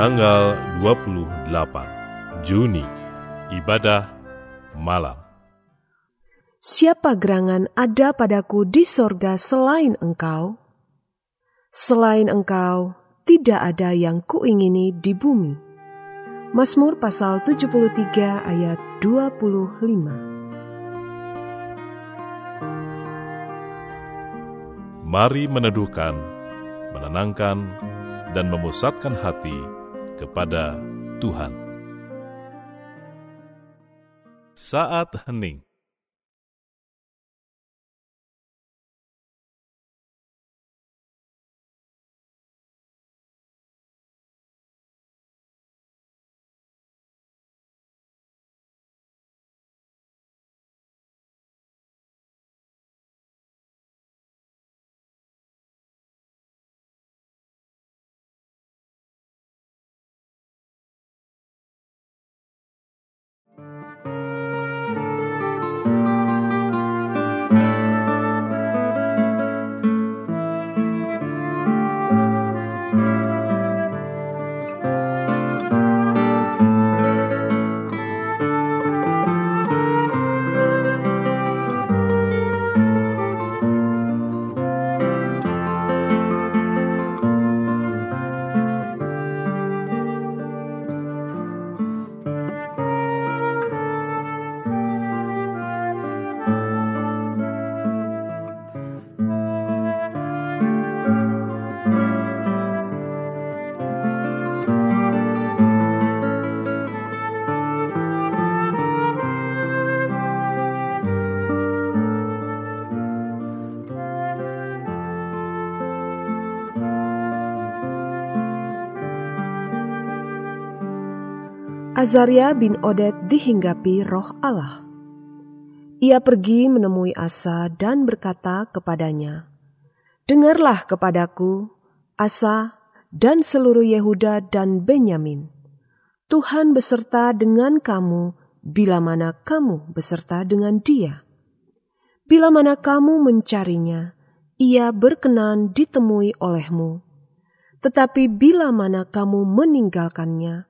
tanggal 28 Juni, ibadah malam. Siapa gerangan ada padaku di sorga selain engkau? Selain engkau, tidak ada yang kuingini di bumi. Mazmur pasal 73 ayat 25 Mari meneduhkan, menenangkan, dan memusatkan hati kepada Tuhan. Saat hening Azaria bin Odet dihinggapi roh Allah. Ia pergi menemui Asa dan berkata kepadanya, Dengarlah kepadaku, Asa dan seluruh Yehuda dan Benyamin. Tuhan beserta dengan kamu bila mana kamu beserta dengan dia. Bila mana kamu mencarinya, ia berkenan ditemui olehmu. Tetapi bila mana kamu meninggalkannya,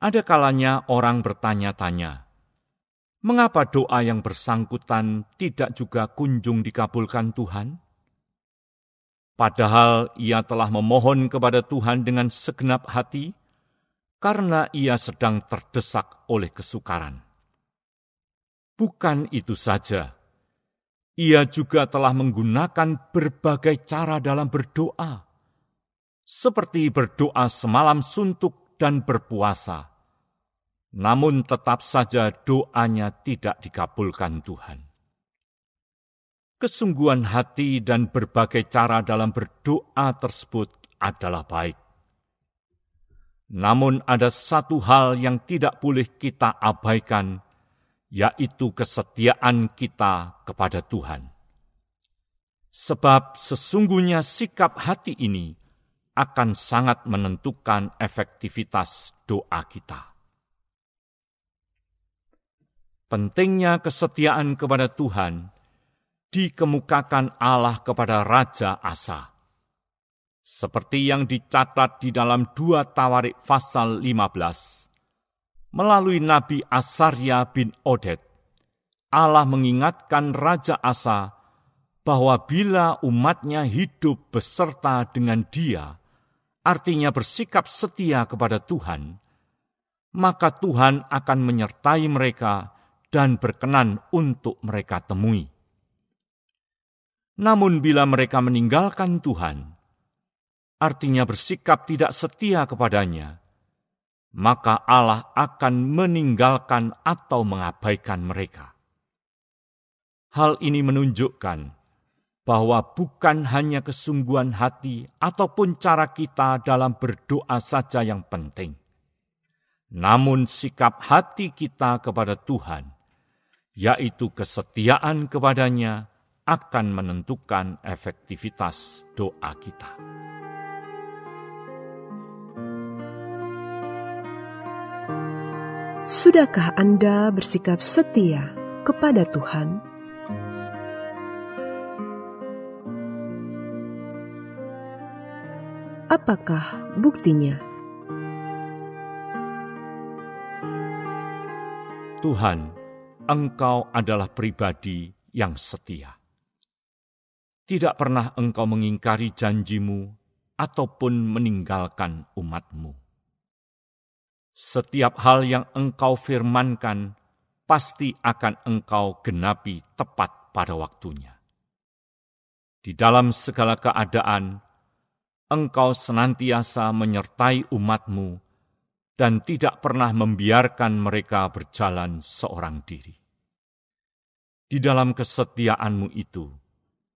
Ada kalanya orang bertanya-tanya, mengapa doa yang bersangkutan tidak juga kunjung dikabulkan Tuhan? Padahal ia telah memohon kepada Tuhan dengan segenap hati, karena ia sedang terdesak oleh kesukaran. Bukan itu saja, ia juga telah menggunakan berbagai cara dalam berdoa, seperti berdoa semalam suntuk dan berpuasa namun tetap saja doanya tidak dikabulkan Tuhan. Kesungguhan hati dan berbagai cara dalam berdoa tersebut adalah baik. Namun ada satu hal yang tidak boleh kita abaikan, yaitu kesetiaan kita kepada Tuhan. Sebab sesungguhnya sikap hati ini akan sangat menentukan efektivitas doa kita. Pentingnya kesetiaan kepada Tuhan dikemukakan Allah kepada Raja Asa. Seperti yang dicatat di dalam dua Tawarik pasal 15. Melalui Nabi Asarya bin Odet, Allah mengingatkan Raja Asa bahwa bila umatnya hidup beserta dengan dia, artinya bersikap setia kepada Tuhan, maka Tuhan akan menyertai mereka dan berkenan untuk mereka temui. Namun, bila mereka meninggalkan Tuhan, artinya bersikap tidak setia kepadanya, maka Allah akan meninggalkan atau mengabaikan mereka. Hal ini menunjukkan bahwa bukan hanya kesungguhan hati ataupun cara kita dalam berdoa saja yang penting, namun sikap hati kita kepada Tuhan, yaitu kesetiaan kepadanya, akan menentukan efektivitas doa kita. Sudahkah Anda bersikap setia kepada Tuhan? Apakah buktinya? Tuhan, Engkau adalah pribadi yang setia. Tidak pernah Engkau mengingkari janjimu ataupun meninggalkan umatmu. Setiap hal yang Engkau firmankan pasti akan Engkau genapi tepat pada waktunya. Di dalam segala keadaan, Engkau senantiasa menyertai umatmu dan tidak pernah membiarkan mereka berjalan seorang diri. Di dalam kesetiaanmu itu,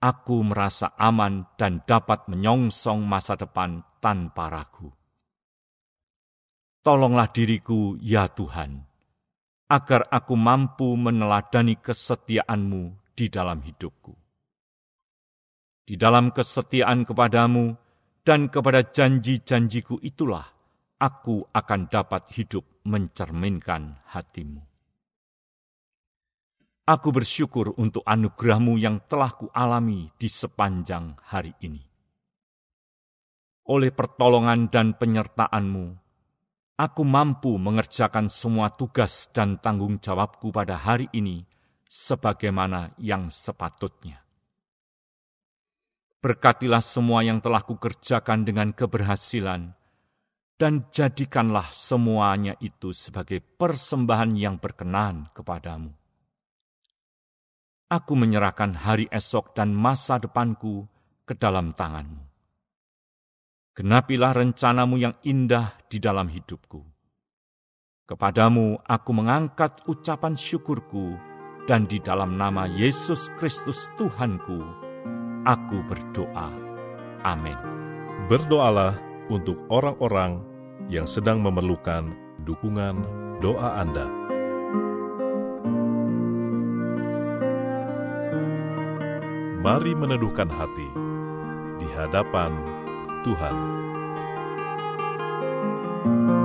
aku merasa aman dan dapat menyongsong masa depan tanpa ragu. Tolonglah diriku, ya Tuhan, agar aku mampu meneladani kesetiaanmu di dalam hidupku. Di dalam kesetiaan kepadamu dan kepada janji-janjiku itulah aku akan dapat hidup mencerminkan hatimu. Aku bersyukur untuk anugerahmu yang telah kualami di sepanjang hari ini. Oleh pertolongan dan penyertaanmu, aku mampu mengerjakan semua tugas dan tanggung jawabku pada hari ini sebagaimana yang sepatutnya. Berkatilah semua yang telah kukerjakan dengan keberhasilan, dan jadikanlah semuanya itu sebagai persembahan yang berkenan kepadamu. Aku menyerahkan hari esok dan masa depanku ke dalam tanganmu. Genapilah rencanamu yang indah di dalam hidupku. Kepadamu aku mengangkat ucapan syukurku, dan di dalam nama Yesus Kristus Tuhanku, aku berdoa. Amin. Berdoalah untuk orang-orang yang sedang memerlukan dukungan doa Anda. Mari meneduhkan hati di hadapan Tuhan. thank you